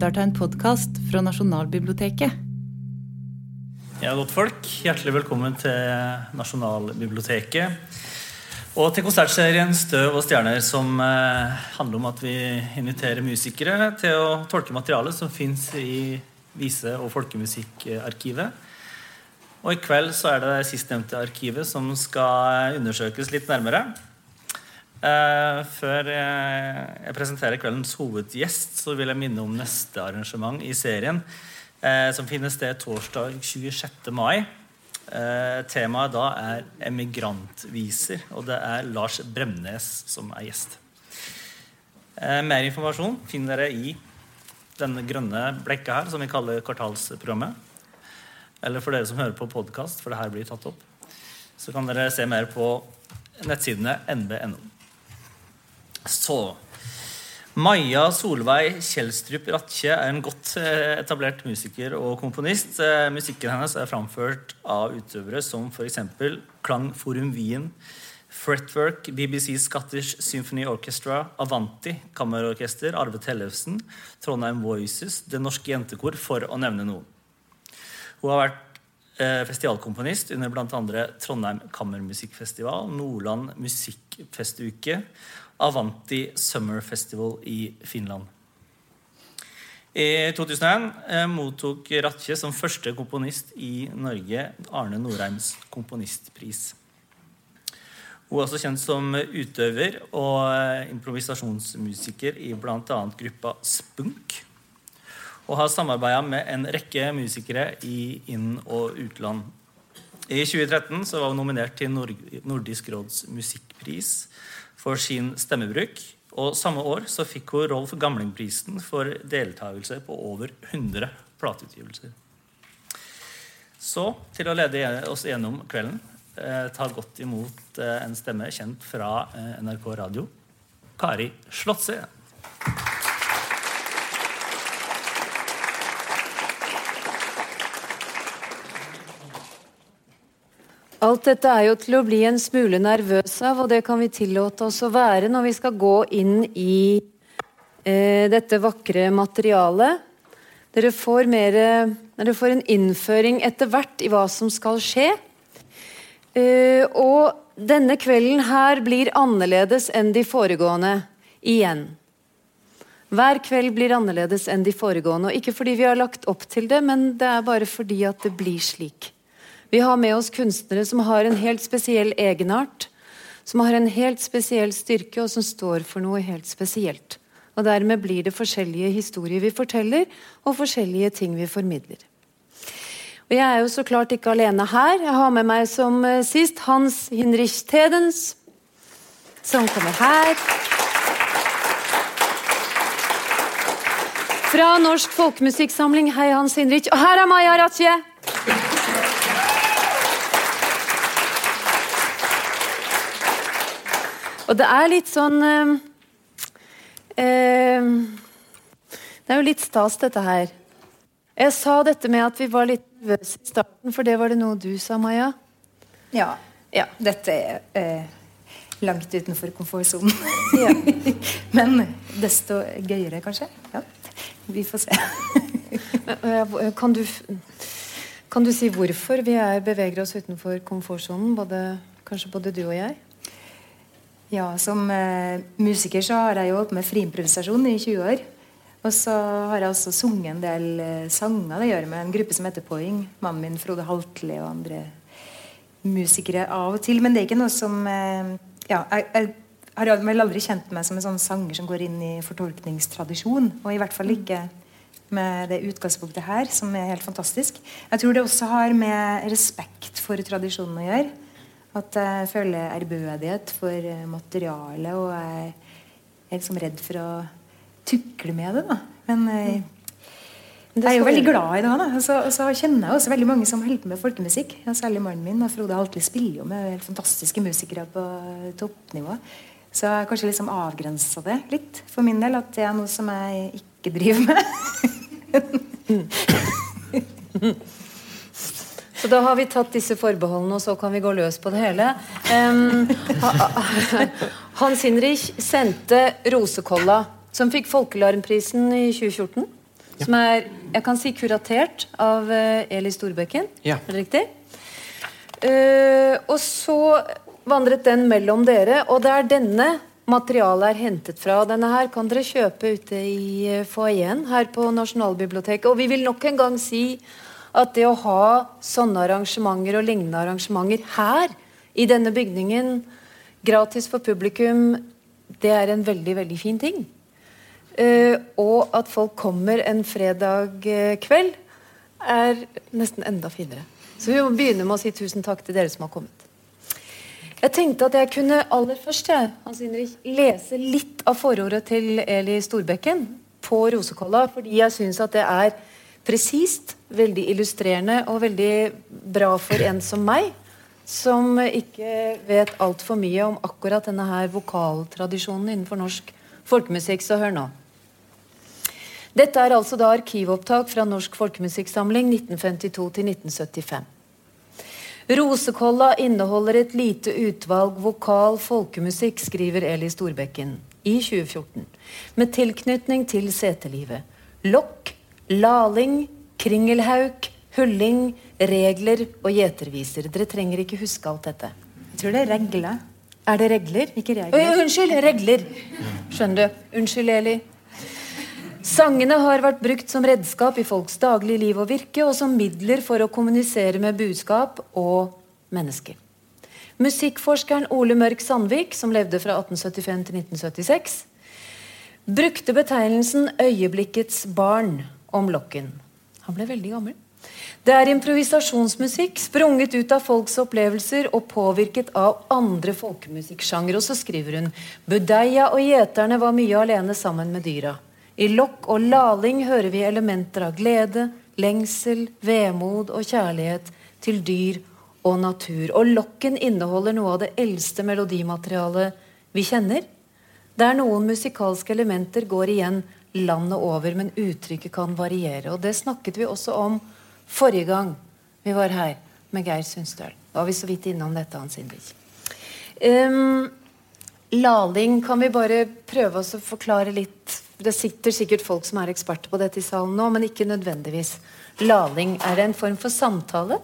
lytter til en podkast fra Nasjonalbiblioteket. Ja, godt folk. Hjertelig velkommen til Nasjonalbiblioteket. Og til konsertserien 'Støv og stjerner', som eh, handler om at vi inviterer musikere til å tolke materialet som fins i vise- og folkemusikkarkivet. Og i kveld så er det sistnevnte arkivet som skal undersøkes litt nærmere. Eh, før jeg, jeg presenterer kveldens hovedgjest, så vil jeg minne om neste arrangement i serien uh, som finner sted torsdag 26. mai. Uh, temaet da er emigrantviser, og det er Lars Bremnes som er gjest. Eh, mer informasjon finner dere i denne grønne blekka her, som vi kaller kvartalsprogrammet. Eller for dere som hører på podkast, for det her blir tatt opp, så kan dere se mer på nettsidene nb.no. Så Maja Solveig Kjelstrup Ratche er en godt eh, etablert musiker og komponist. Eh, musikken hennes er framført av utøvere som f.eks. Klangforum Wien, Fretwork, BBC Scottish Symphony Orchestra, Avanti Kammerorkester, Arve Tellefsen, Trondheim Voices, Det Norske Jentekor, for å nevne noen. Hun har vært eh, festivalkomponist under bl.a. Trondheim Kammermusikkfestival, Nordland Musikkfestuke Avanti Summer Festival i Finland. I 2001 eh, mottok Ratche som første komponist i Norge Arne Norheims komponistpris. Hun er også kjent som utøver og eh, improvisasjonsmusiker i bl.a. gruppa Spunk. Og har samarbeida med en rekke musikere i inn- og utland. I 2013 var hun nominert til Nordisk råds musikkpris for sin stemmebruk. Og Samme år så fikk hun Rolf Gamlingprisen for deltakelse på over 100 plateutgivelser. Så til å lede oss gjennom kvelden eh, ta godt imot eh, en stemme kjent fra eh, NRK Radio. Kari Slotse. Alt dette er jo til å bli en smule nervøs av, og det kan vi tillate oss å være når vi skal gå inn i eh, dette vakre materialet. Dere får, mer, dere får en innføring etter hvert i hva som skal skje. Eh, og denne kvelden her blir annerledes enn de foregående igjen. Hver kveld blir annerledes enn de foregående. og Ikke fordi vi har lagt opp til det, men det er bare fordi at det blir slik. Vi har med oss kunstnere som har en helt spesiell egenart. Som har en helt spesiell styrke, og som står for noe helt spesielt. Og Dermed blir det forskjellige historier vi forteller, og forskjellige ting vi formidler. Og Jeg er jo så klart ikke alene her. Jeg har med meg som eh, sist Hans Hinrich Tedens, som kommer her. Fra Norsk Folkemusikksamling. Hei, Hans Hinrich. Og her er Maja Ratje. Og det er litt sånn eh, eh, Det er jo litt stas, dette her. Jeg sa dette med at vi var litt nervøse i starten, for det var det noe du sa, Maja? Ja. ja dette er eh, langt utenfor komfortsonen. ja. Men desto gøyere, kanskje. Ja. Vi får se. kan, du, kan du si hvorfor vi er, beveger oss utenfor komfortsonen? Både, kanskje både du og jeg? Ja, Som eh, musiker så har jeg jo holdt med friimprovisasjon i 20 år. Og så har jeg også sunget en del eh, sanger. Det gjør med en gruppe som heter Poing. Mannen min Frode Haltli og andre musikere av og til. Men det er ikke noe som eh, ja, jeg, jeg, har vel aldri kjent meg som en sånn sanger som går inn i fortolkningstradisjon. Og i hvert fall ikke med det utgangspunktet her, som er helt fantastisk. Jeg tror det også har med respekt for tradisjonen å gjøre. At jeg føler ærbødighet for eh, materialet, og jeg er liksom redd for å tukle med det. da. Men jeg, mm. jeg er jo veldig glad i det. da. Og så, og så kjenner jeg også veldig mange som holder på med folkemusikk. Ja, særlig mannen min. Frode Haltli spiller jo med helt fantastiske musikere på toppnivå. Så jeg har kanskje liksom avgrensa det litt for min del. At det er noe som jeg ikke driver med. Så da har vi tatt disse forbeholdene, og så kan vi gå løs på det hele. Um, Hans Hinrich sendte Rosekolla, som fikk Folkelarmprisen i 2014. som er jeg kan si kuratert av eh, Eli Storbekken. Ja. Er det riktig? Uh, og så vandret den mellom dere, og det er denne materialet er hentet fra. Denne her kan dere kjøpe ute i uh, foajeen her på Nasjonalbiblioteket. Og vi vil nok en gang si at det å ha sånne arrangementer og lignende arrangementer her i denne bygningen, gratis for publikum, det er en veldig, veldig fin ting. Uh, og at folk kommer en fredag eh, kveld, er nesten enda finere. Så vi må begynne med å si tusen takk til dere som har kommet. Jeg tenkte at jeg kunne aller først Hans Inrich, lese litt av forordet til Eli Storbekken på Rosekolla, fordi jeg syns at det er presist, veldig illustrerende og veldig bra for en som meg, som ikke vet altfor mye om akkurat denne her vokaltradisjonen innenfor norsk folkemusikk. Så hør nå. Dette er altså da arkivopptak fra Norsk folkemusikksamling 1952 til 1975. Rosekolla inneholder et lite utvalg vokal folkemusikk, skriver Eli Storbekken i 2014, med tilknytning til setelivet. Lokk, laling, kringelhauk, hulling, regler og gjeterviser. Dere trenger ikke huske alt dette. Jeg tror det er regler. Er det regler? Ikke regler. Øy, unnskyld, regler. Skjønner du. Unnskyld, Eli. Sangene har vært brukt som redskap i folks daglige liv og virke, og som midler for å kommunisere med budskap og mennesker. Musikkforskeren Ole Mørk Sandvik, som levde fra 1875 til 1976, brukte betegnelsen 'øyeblikkets barn' om Lokken. Han ble veldig gammel. Det er improvisasjonsmusikk sprunget ut av folks opplevelser og påvirket av andre folkemusikksjangre. Og så skriver hun Budeia og gjeterne var mye alene sammen med dyra. I lokk og laling hører vi elementer av glede, lengsel, vemod og kjærlighet til dyr og natur. Og lokken inneholder noe av det eldste melodimaterialet vi kjenner. Der noen musikalske elementer går igjen landet over, men uttrykket kan variere. Og det snakket vi også om forrige gang vi var her med Geir Sundstøl. Da var vi så vidt innom dette, Hans Indrik. Um, laling kan vi bare prøve oss å forklare litt. Det sitter sikkert folk som er eksperter på dette i salen nå, men ikke nødvendigvis. Laling, er det en form for samtale?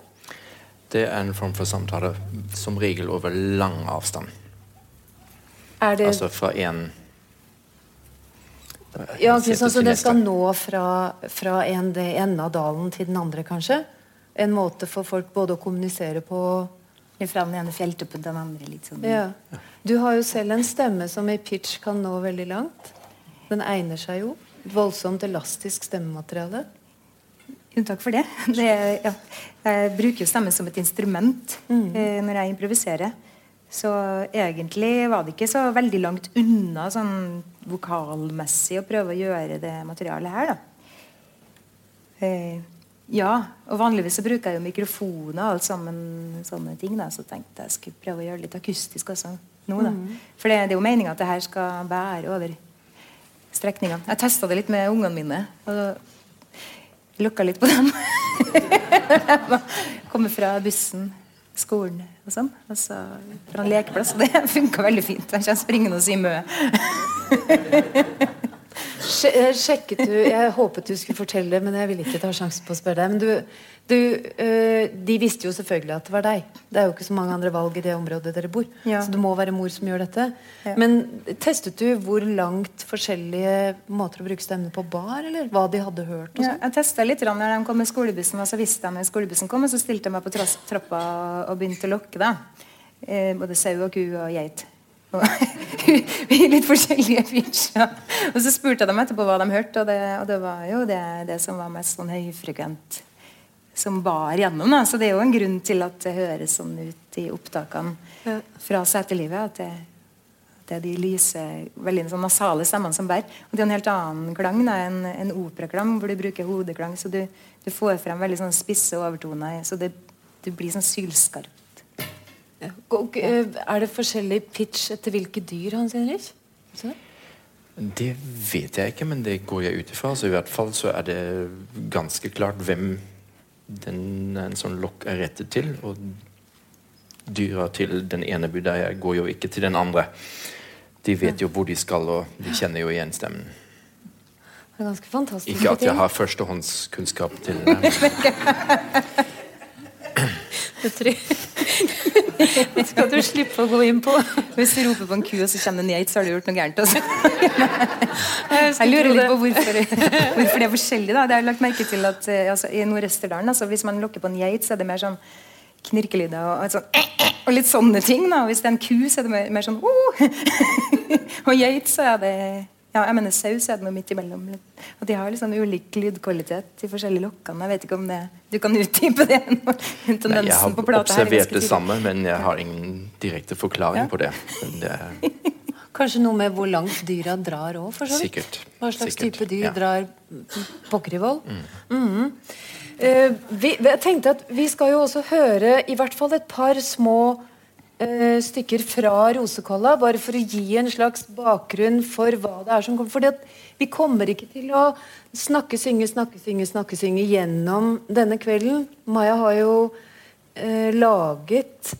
Det er en form for samtale som regel over lang avstand. Er det Altså fra en Ja, ikke som det skal nå fra, fra en det enden av dalen til den andre, kanskje? En måte for folk både å kommunisere på Fra den ene fjelltuppen til den andre. litt sånn. ja. Du har jo selv en stemme som i pitch kan nå veldig langt. Den egner seg jo. Voldsomt elastisk stemmemateriale. Unntak for det. det ja. Jeg bruker stemmen som et instrument eh, når jeg improviserer. Så egentlig var det ikke så veldig langt unna sånn vokalmessig å prøve å gjøre det materialet her, da. Eh, ja, og vanligvis så bruker jeg jo mikrofoner og alt sammen sånne ting, da. Så tenkte jeg skulle prøve å gjøre det litt akustisk også nå, da. For det, det er jo meninga at det her skal bære over strekninga. Jeg testa det litt med ungene mine. Og lukka litt på dem. Kommer fra bussen, skolen og sånn. Og så fra en lekeplass. Og det funka veldig fint. Han kommer springende og sier mø. Sje- Sjekket du Jeg håpet du skulle fortelle det, men jeg ville ikke ta sjansen på å spørre deg. Men du, du eh, De visste jo selvfølgelig at det var deg. Det er jo ikke så mange andre valg i det området dere bor. Ja. Så det må være mor som gjør dette. Ja. Men testet du hvor langt forskjellige måter å bruke stemmene på bar, eller hva de hadde hørt? og Ja, sånn? jeg testa litt grann når de kom med skolebussen. Og så visste jeg når skolebussen kom, og så stilte jeg meg på trappa og begynte å lokke. da eh, Både sau og ku og geit. I litt forskjellige pitcher. Og så spurte jeg dem etterpå hva de hørte, og det, og det var jo det, det som var mest sånn høyfrekvent. Som bar gjennom. Da. Så det er jo en grunn til at det høres sånn ut i opptakene Ja. fra setelivet. At det, det er de lyse, veldig sånn nasale stemmene som bærer. Og det er en helt annen klang da, enn en operaklang, hvor du bruker hodeklang. Så du, du får frem veldig sånn spisse overtoner. Så det, du blir sånn sylskarpt. Og, eh, er det forskjellig pitch etter hvilke dyr, Hans Henrik? Så? Det vet jeg ikke, men det går jeg ut ifra. Så I hvert fall så er det ganske klart hvem den, en sånn lokk er rettet til. Og dyra til den ene budeier går jo ikke til den andre. De vet jo hvor de skal, og de kjenner jo igjen stemmen. Det er ganske fantastisk. Ikke at jeg har førstehåndskunnskap til det. Det skal du slippe å gå inn på. Hvis du roper på en ku, og så kommer den en hit, så har du gjort noe gærent. Altså. Jeg lurer litt på hvorfor, hvorfor det er forskjellig. da. Det har jeg lagt merke til at eh, altså, I Nord-Østerdalen, altså, hvis man lokker på en geit, så er det mer sånn knirkelyder og, sånn, og litt sånne ting. da. Hvis det er en ku, så er det mer, mer sånn oh! Og geit, så er det ja, jeg mener Saus er det noe midt imellom. Og De har liksom ulik lydkvalitet i forskjellige lokkene. Jeg vet ikke om det, Du kan utdype det? Nei, jeg har observert det samme, men jeg har ingen direkte forklaring ja. på det. det Kanskje noe med hvor langt dyra drar òg, for så vidt? Sikkert. Hva slags Sikkert. type dyr ja. drar pokker i vold? Mm. Mm -hmm. uh, vi, jeg tenkte at vi skal jo også høre i hvert fall et par små uh, stykker fra Rosekolla, bare for å gi en slags bakgrunn for hva det er som kommer. For vi kommer ikke til å snakke, synge, snakke, synge, snakke, synge gjennom denne kvelden. Maja har jo uh, laget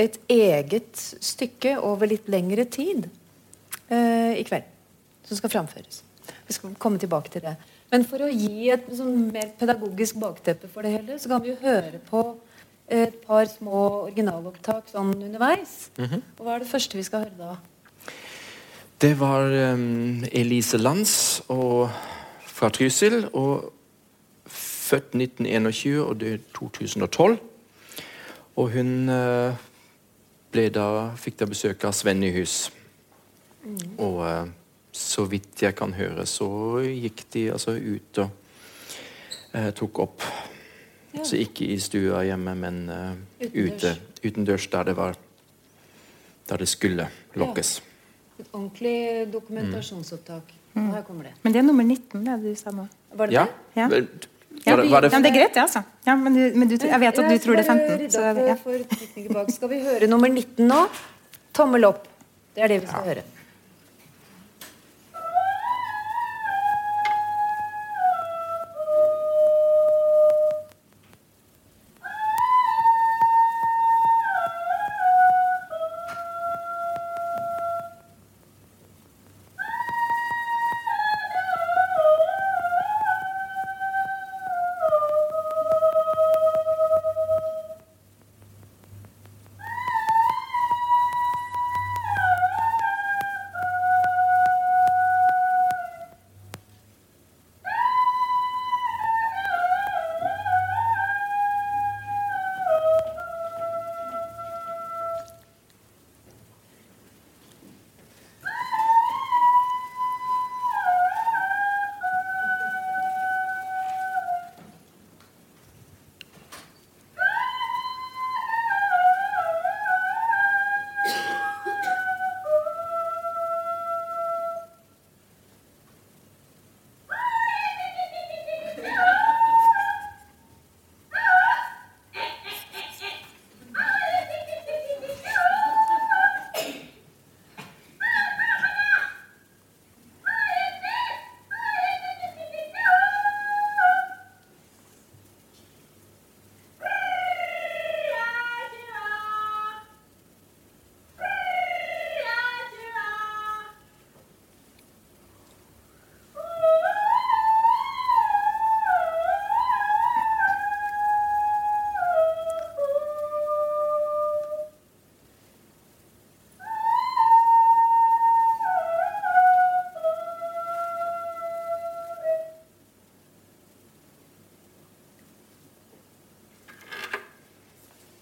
et eget stykke over litt lengre tid uh, i kveld. Som skal framføres. Vi skal komme tilbake til det. Men for å gi et sånn, mer pedagogisk bakteppe for det hele, så kan vi jo høre på et par små originalopptak sånn underveis. Mm -hmm. Og Hva er det første vi skal høre da? Det var um, Elise Lands og, fra Trysil. og Født 1921 og død 2012. Og hun uh, da, fikk da besøk av Sven Nyhus. Mm. Og uh, så vidt jeg kan høre, så gikk de altså ut og uh, tok opp ja. Så ikke i stua hjemme, men uh, ute. Utendørs der det var Der det skulle lokkes. Ja. Et ordentlig dokumentasjonsopptak. Mm. Her kommer det. Men det er nummer 19, det du sa nå. Var det ja. det? Ja. Var det, var det, ja, det er greit, det, altså. Ja, men, du, men du, jeg vet at du tror det er 15. Så, ja. Skal vi høre nummer 19 nå? Tommel opp. Det er det vi skal høre.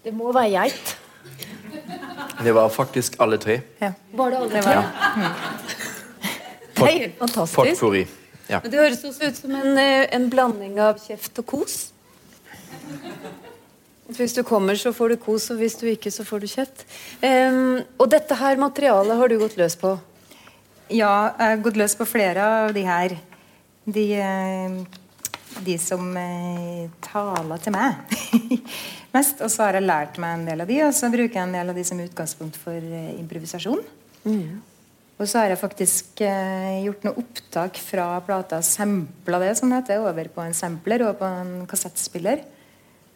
Det må være geit. Det var faktisk alle tre. Ja. Var det alle tre? Ja. Det er helt fantastisk. Potpourri. Ja. Men det høres også ut som en, eh, en, blanding av kjeft og kos. Hvis du kommer, så får du kos, og hvis du ikke, så får du kjeft. Um, og dette her materialet har du gått løs på? Ja, jeg har gått løs på flere av de her. De, eh, de som eh, taler til meg. mest. Og så har jeg lært meg en del av de, og så bruker jeg en del av de som utgangspunkt for uh, improvisasjon. Mm. Og så har jeg faktisk uh, gjort noe opptak fra plata, sampla det som det heter, over på en sampler og på en kassettspiller.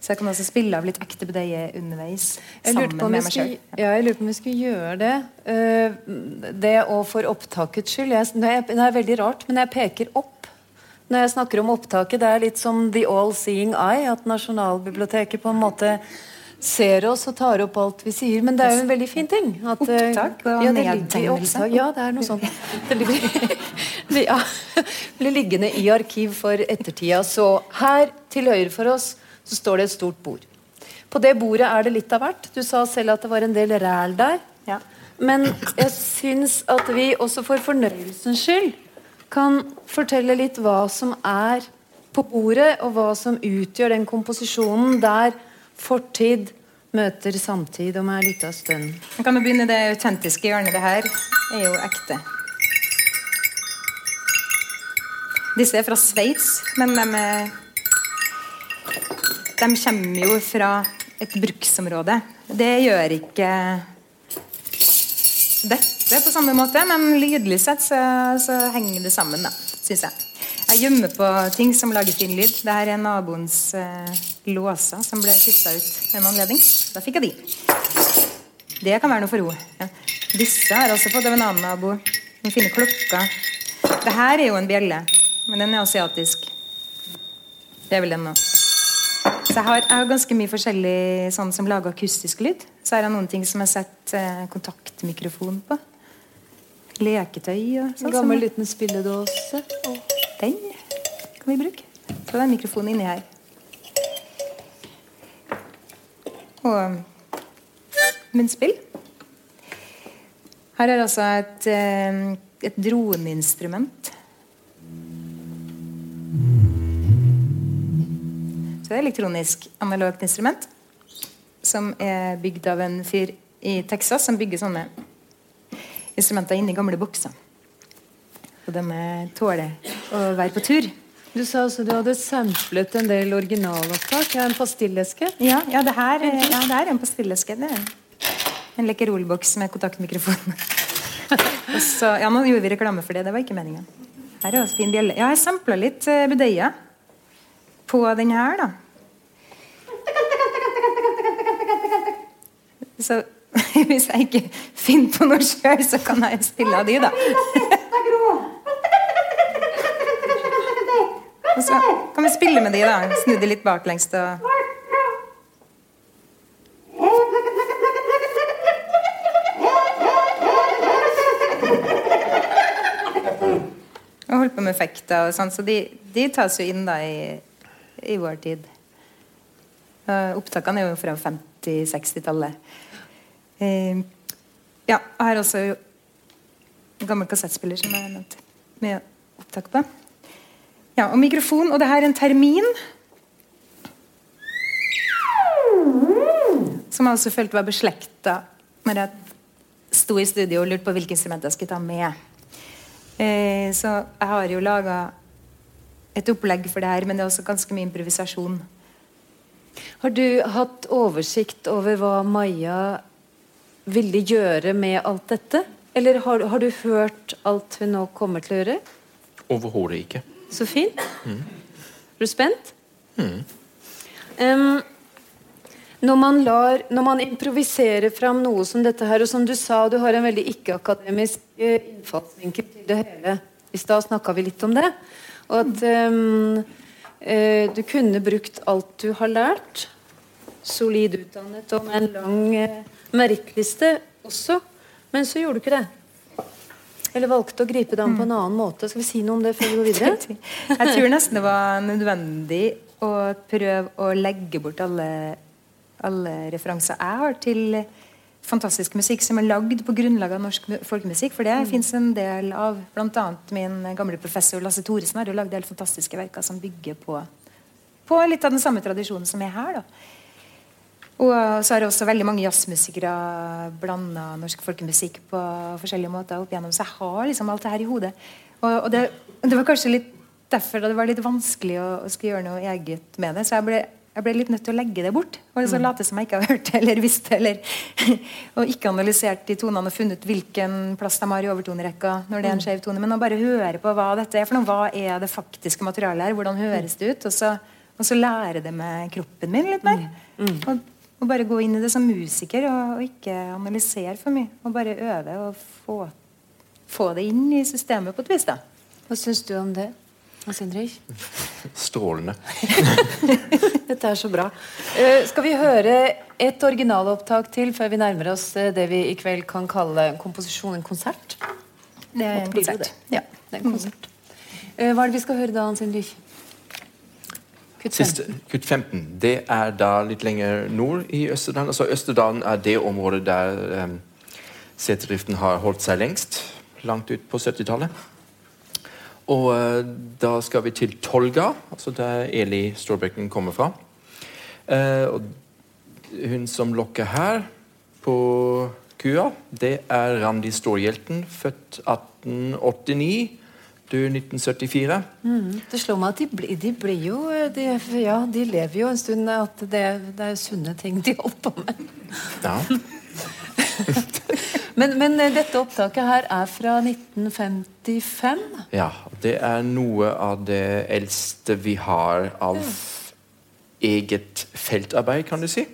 Så jeg kan også spille av litt ekte budeie underveis. sammen med meg sjøl. Ja, jeg lurer på om vi skulle gjøre det. Uh, det og for opptakets skyld. Jeg, det, er, det er veldig rart, men jeg peker opp når jeg snakker om opptaket. Det er litt som the all seeing eye. At Nasjonalbiblioteket på en måte ser oss og tar opp alt vi sier. Men det er jo en veldig fin ting. At, eh, Opptak og ja, nedtegnelse. Ja, det er noe sånt. Det det, ja, blir liggende i arkiv for ettertida. Så her til høyre for oss så står det et stort bord. På det bordet er det litt av hvert. Du sa selv at det var en del ræl der. Ja. Men jeg syns at vi også for fornøyelsens skyld kan fortelle litt hva som er på bordet, og hva som utgjør den komposisjonen der fortid møter samtid om ei lita stund. Kan vi begynne det autentiske hjørnet. Det her er jo ekte. Disse er fra Sveits, men de, de kommer jo fra et bruksområde. Det gjør ikke dette på samme måte, men lydlig sett så, så henger det sammen, da, syns jeg. Jeg gjemmer på ting som lager fin lyd. Dette er naboens eh, låser som ble kutta ut ved en anledning. Da fikk jeg de. Det kan være noe for henne. Ja. Disse har jeg også fått av en annen nabo. Den fine klokka. Det her er jo en bjelle, men den er asiatisk. Det er vel den nå. Så jeg har, jeg har ganske mye forskjellig sånn som lager akustisk lyd. Så er det noen ting som jeg har eh, kontaktmikrofon på. Leketøy og sånn. En gammel liten spilledåse. Den kan vi bruke. Så det er mikrofon inni her. Og munnspill. Her er altså et, eh, et droneinstrument. Så det er elektronisk analogt instrument som er bygd av en fyr i Texas som bygger sånne instrumenter inni gamle bokser. Og de tåler å være på tur. Du sa også du hadde samplet en del originalopptak. Ja, en pastilleske. Ja, ja, det her er- ja, det er en pastilleske. Det er en Lekkerol-boks med kontaktmikrofon. Så, ja, Nå gjorde vi reklame for det. Det var ikke meningen. Her er også fin bjelle. Ja, jeg sampla litt uh, Budeia på den her, da. Så hvis jeg ikke finner på noe sjøl, så kan jeg spille av de, da. Og så kan vi spille med de, da. Snu de litt baklengs. Og og holdt på med effekter og sånn, så de, de tas jo inn da i, i vår tid. Opptakene er jo fra 50-60-tallet. Eh, ja, jeg har også en gammel kassettspiller som jeg nevnte, nevnt med opptak på. Ja, og mikrofon. Og det her er en termin. Som jeg også følte var beslekta når jeg sto i studio og lurte på hvilke instrumenter jeg skulle ta med. Eh, så jeg har jo laga et opplegg for det her, men det er også ganske mye improvisasjon. Har du hatt oversikt over hva Maja ville gjøre med alt dette? Eller har, har du hørt alt hun nå kommer til å gjøre? Overhodet ikke. Så fint. Er du spent? Em, når, man lar, når man improviserer fram noe som dette her, og som du sa, du har en veldig ikke-akademisk eh, innfallsvinkel til det hele. I stad snakka vi litt om det. Og at um, du kunne brukt alt du har lært. Solid utdannet og med en lang eh, merittliste også. Men så gjorde du ikke det. Eller valgte å gripe det an på en annen måte. Skal vi si noe om det før vi går videre? Jeg tror nesten det var nødvendig å prøve å legge bort alle, alle referanser jeg har til fantastisk musikk som er lagd på grunnlag av norsk folkemusikk. For det mm. fins en del av bl.a. min gamle professor Lasse Thoresen har jo lagd helt fantastiske verker som bygger på, på litt av den samme tradisjonen som er her. da og så har også veldig mange jazzmusikere blanda norsk folkemusikk på forskjellige måter opp igjennom. Så jeg har liksom alt det her i hodet. Og, og det, det var kanskje litt derfor da det var litt vanskelig å, å skulle gjøre noe eget med det. Så jeg ble, jeg ble litt nødt til å legge det bort. Og så late som jeg ikke har hørt det eller visst det. Eller, og ikke analysert de tonene og funnet hvilken plass de har i overtonerekka. når det er en skjev tone, Men å bare høre på hva dette er for noe. Hva er det faktiske materialet her? Hvordan høres det ut? Og så, og så lære det med kroppen min litt mer. Og, og bare gå inn i det som musiker og, og ikke analysere for mye. Og bare øve og få, få det inn i systemet på et vis. da. Hva syns du om det? Hans Henrik? Strålende. Dette er så bra. Uh, skal vi høre et originalopptak til før vi nærmer oss eh, det vi i kveld kan kalle komposisjon, en konsert? Det er en konsert. det? Ja, det er en konsert. Uh, hva er det vi skal høre da, Hans Henrik? Kutt Siste, kutt 15. Det er da litt lenger nord i Østerdalen. Altså Østerdalen er det området der um, seterdriften har holdt seg lengst. Langt ut på 70-tallet. Og eh, da skal vi til Tolga, altså der Eli Storbecken kommer fra. Eh, og hun som lokker her på kua, det er Randi Stålhjelten, født 1889, død 1974. Det slår meg at de, blir- de blir jo de, Ja, de lever jo en stund at det, det er sunne ting de holder på med. Ja. Men, men eh, dette opptaket her er fra 1955. Ja, det er noe av det eldste vi har av eget feltarbeid, kan du si.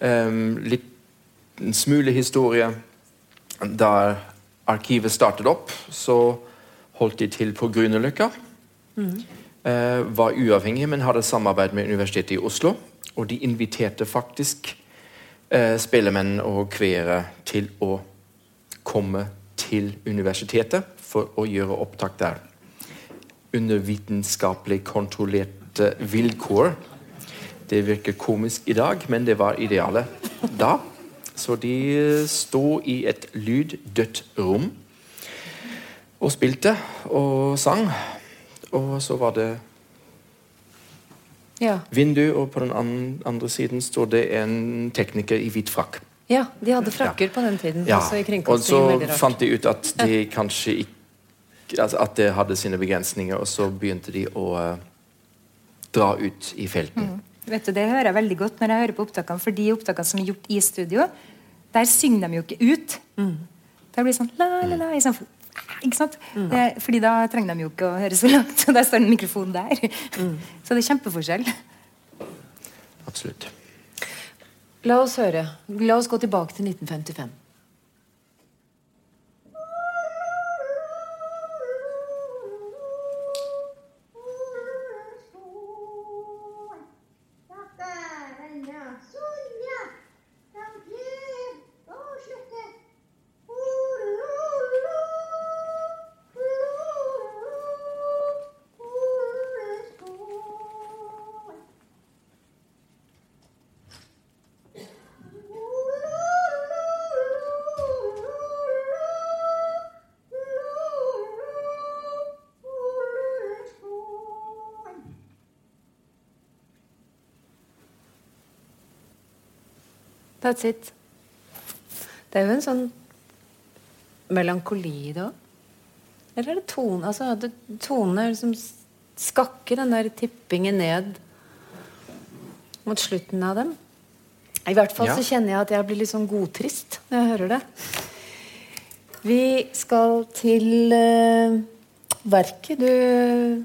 Um, litt en smule historie. Da arkivet startet opp, så holdt de til på Grünerløkka. Eh, var uavhengig, men hadde samarbeid med Universitetet i Oslo. Og de inviterte faktisk eh, og kveere til å komme til universitetet for å gjøre opptak der. Under vitenskapelig kontrollerte vilkår. Det virker komisk i dag, men det var idealet da. Så de eh, sto i et lyddødt rom og spilte og sang. Og så var det Ja. vindu, og på den andre siden står det en tekniker i hvit frakk. ja, de hadde frakker på den tiden. Ja, også i og så fant de ut at de kanskje ikke altså At det hadde sine begrensninger, og så begynte de å uh, dra ut i felten. Vet du, Det hører jeg veldig godt når jeg hører på opptakene. For de opptakene som er gjort i studio, der synger de jo ikke ut. Der blir det sånn la, la, la, i sånn, ikke sant? Det, fordi da trenger de jo ikke å høre så langt. Og der står en mikrofon der. Så det er kjempeforskjell. Absolutt. La oss høre. La oss gå tilbake til 1955. That's it. Det er jo en sånn melankoli i det òg. Eller er det tone, altså, det, Tone som skakker den der tippingen ned mot slutten av dem? I hvert fall Ja. så kjenner jeg at jeg blir litt sånn godtrist når jeg hører det. Vi skal til uh, verket du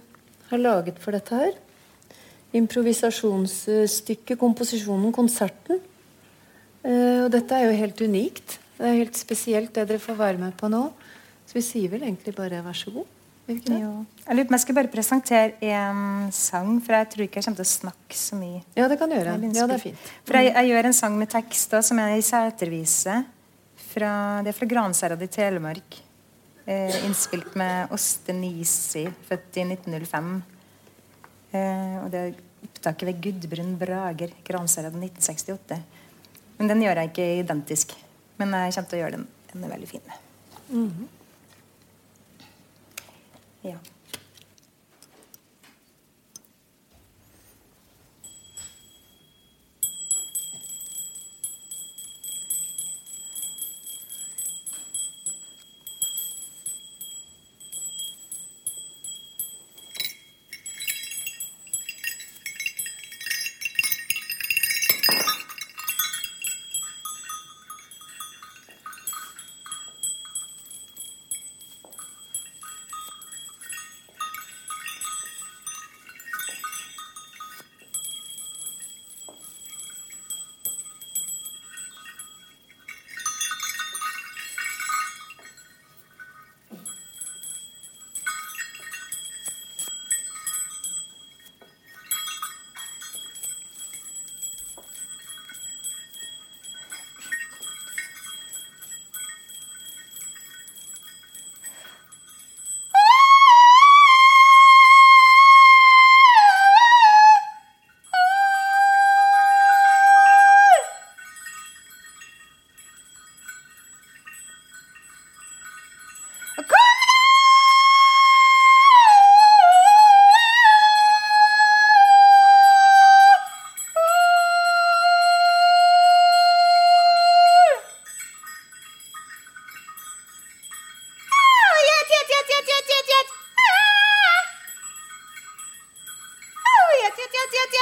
har laget for dette her. Improvisasjonsstykket, komposisjonen, konserten. Eh, og dette er jo helt unikt. Det er helt spesielt det dere får være med på nå. Så vi sier vel egentlig bare vær så god. Jo. Jeg lurer på om jeg skal bare presentere en sang, for jeg tror ikke jeg kommer til å snakke så mye. Ja, det kan du gjøre. Ja, det er fint. For jeg, jeg gjør en sang med tekst da, som er i setervise. Fra, det er fra Gransherad i Telemark. Eh, innspilt med Åste Nisi, født i 1905. Eh, og det er opptaket ved Gudbrun Brager, Gransherad 1968. Men den gjør jeg ikke identisk. Men jeg kommer til å gjøre den. Den er veldig fin. Ja.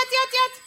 뛰 어, 뛰.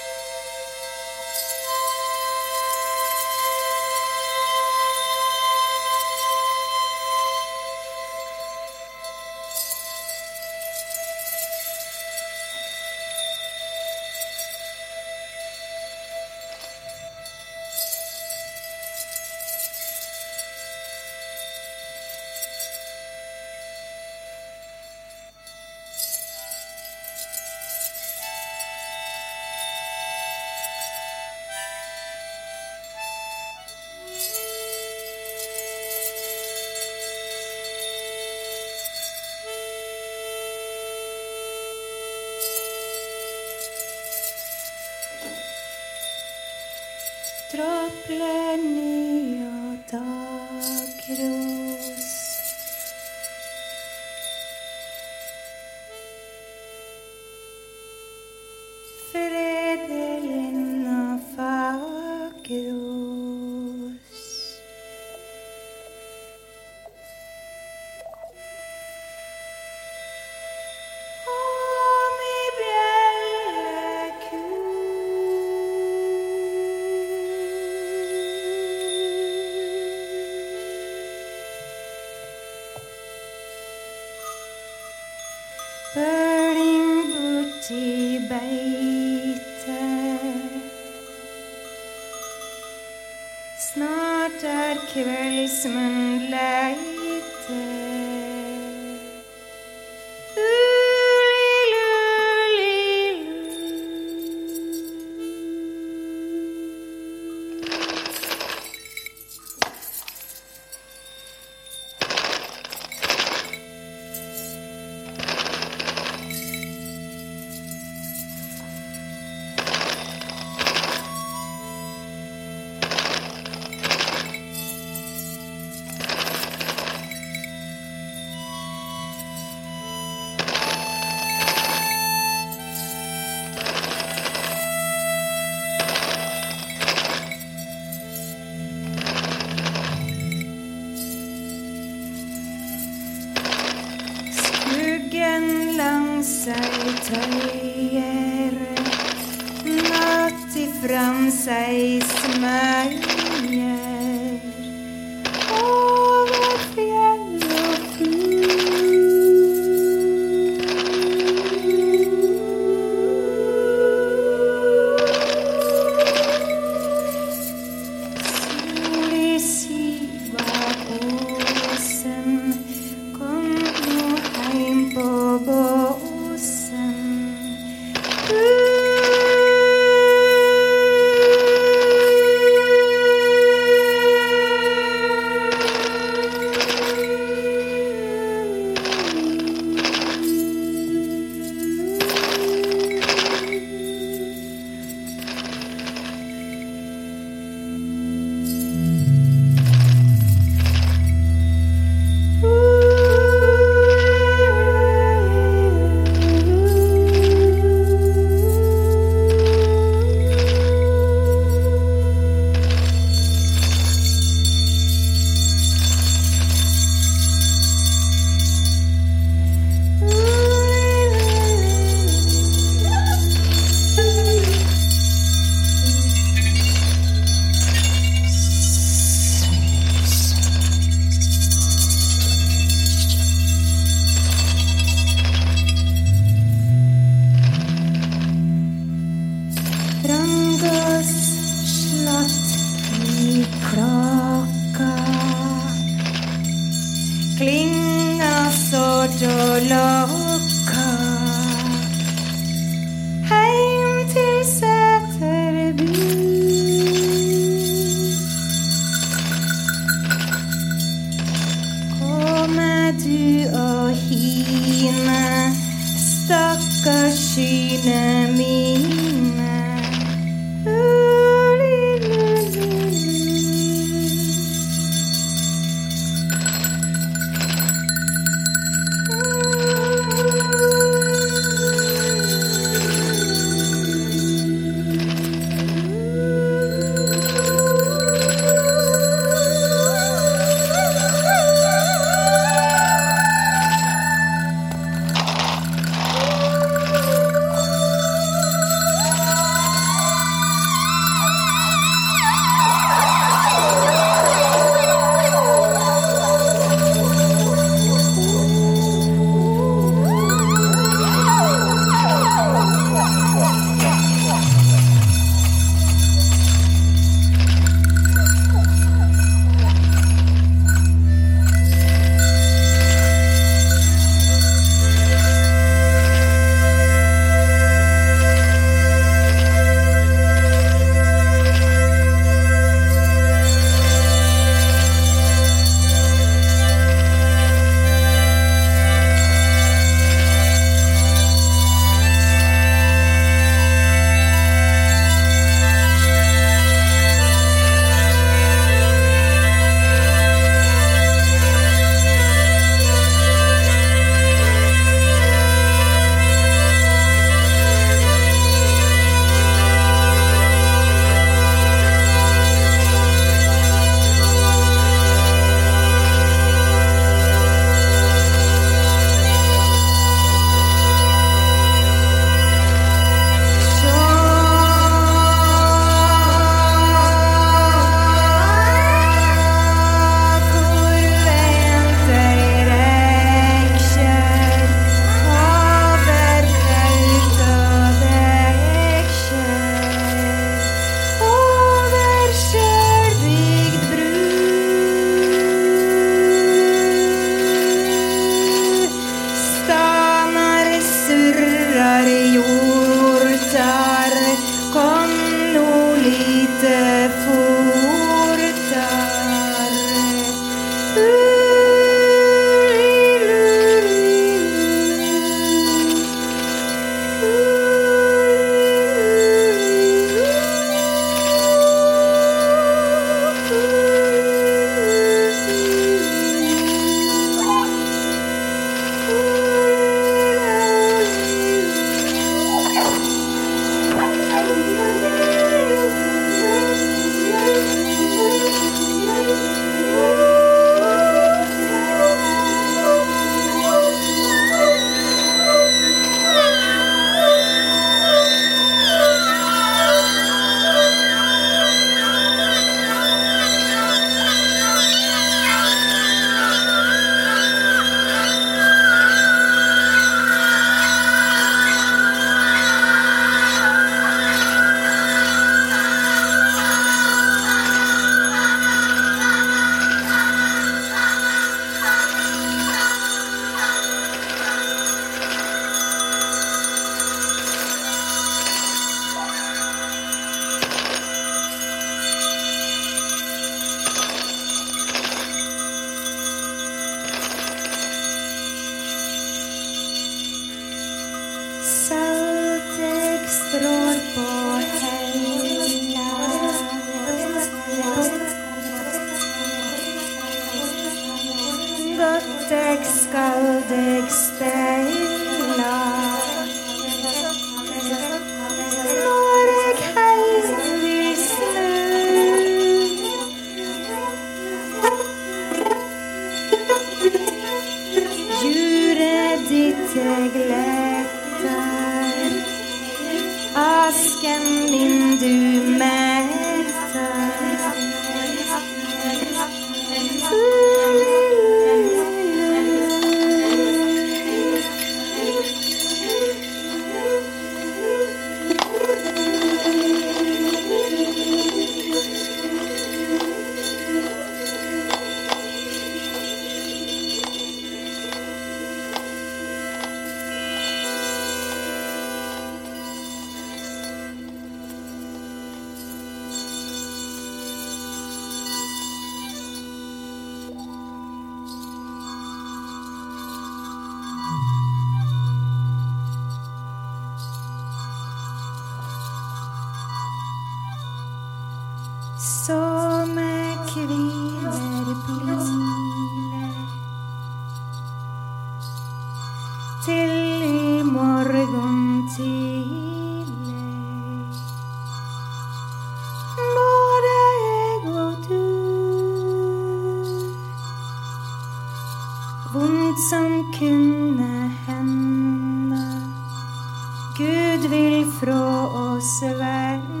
ifra oss, vekk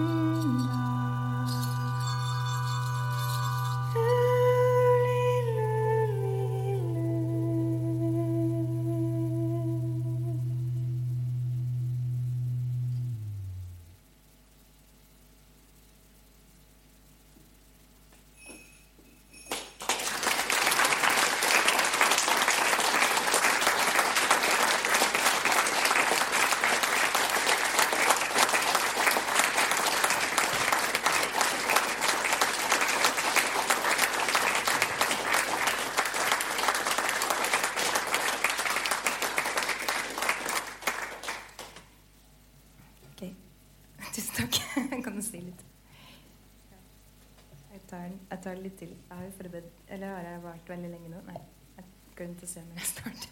til å se når jeg starter.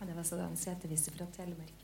Og det var så dansk jeg heter Visser fra Telemark.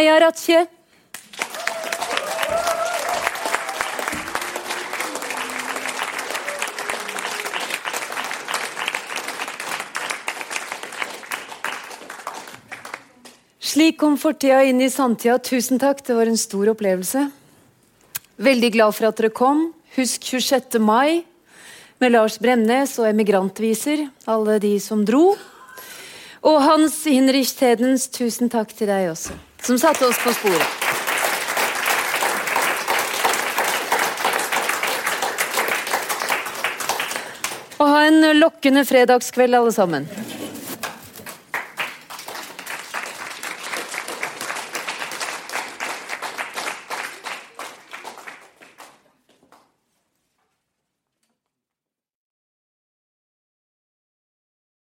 Maja Ratche. Slik kom fortida inn i samtida. Tusen takk, det var en stor opplevelse. Veldig glad for at dere kom. Husk 26. mai med Lars Bremnes og emigrantviser, alle de som dro. Og Hans Hinrich Tedens, tusen takk til deg også, som satte oss på sporet. Og ha en lokkende fredagskveld, alle sammen.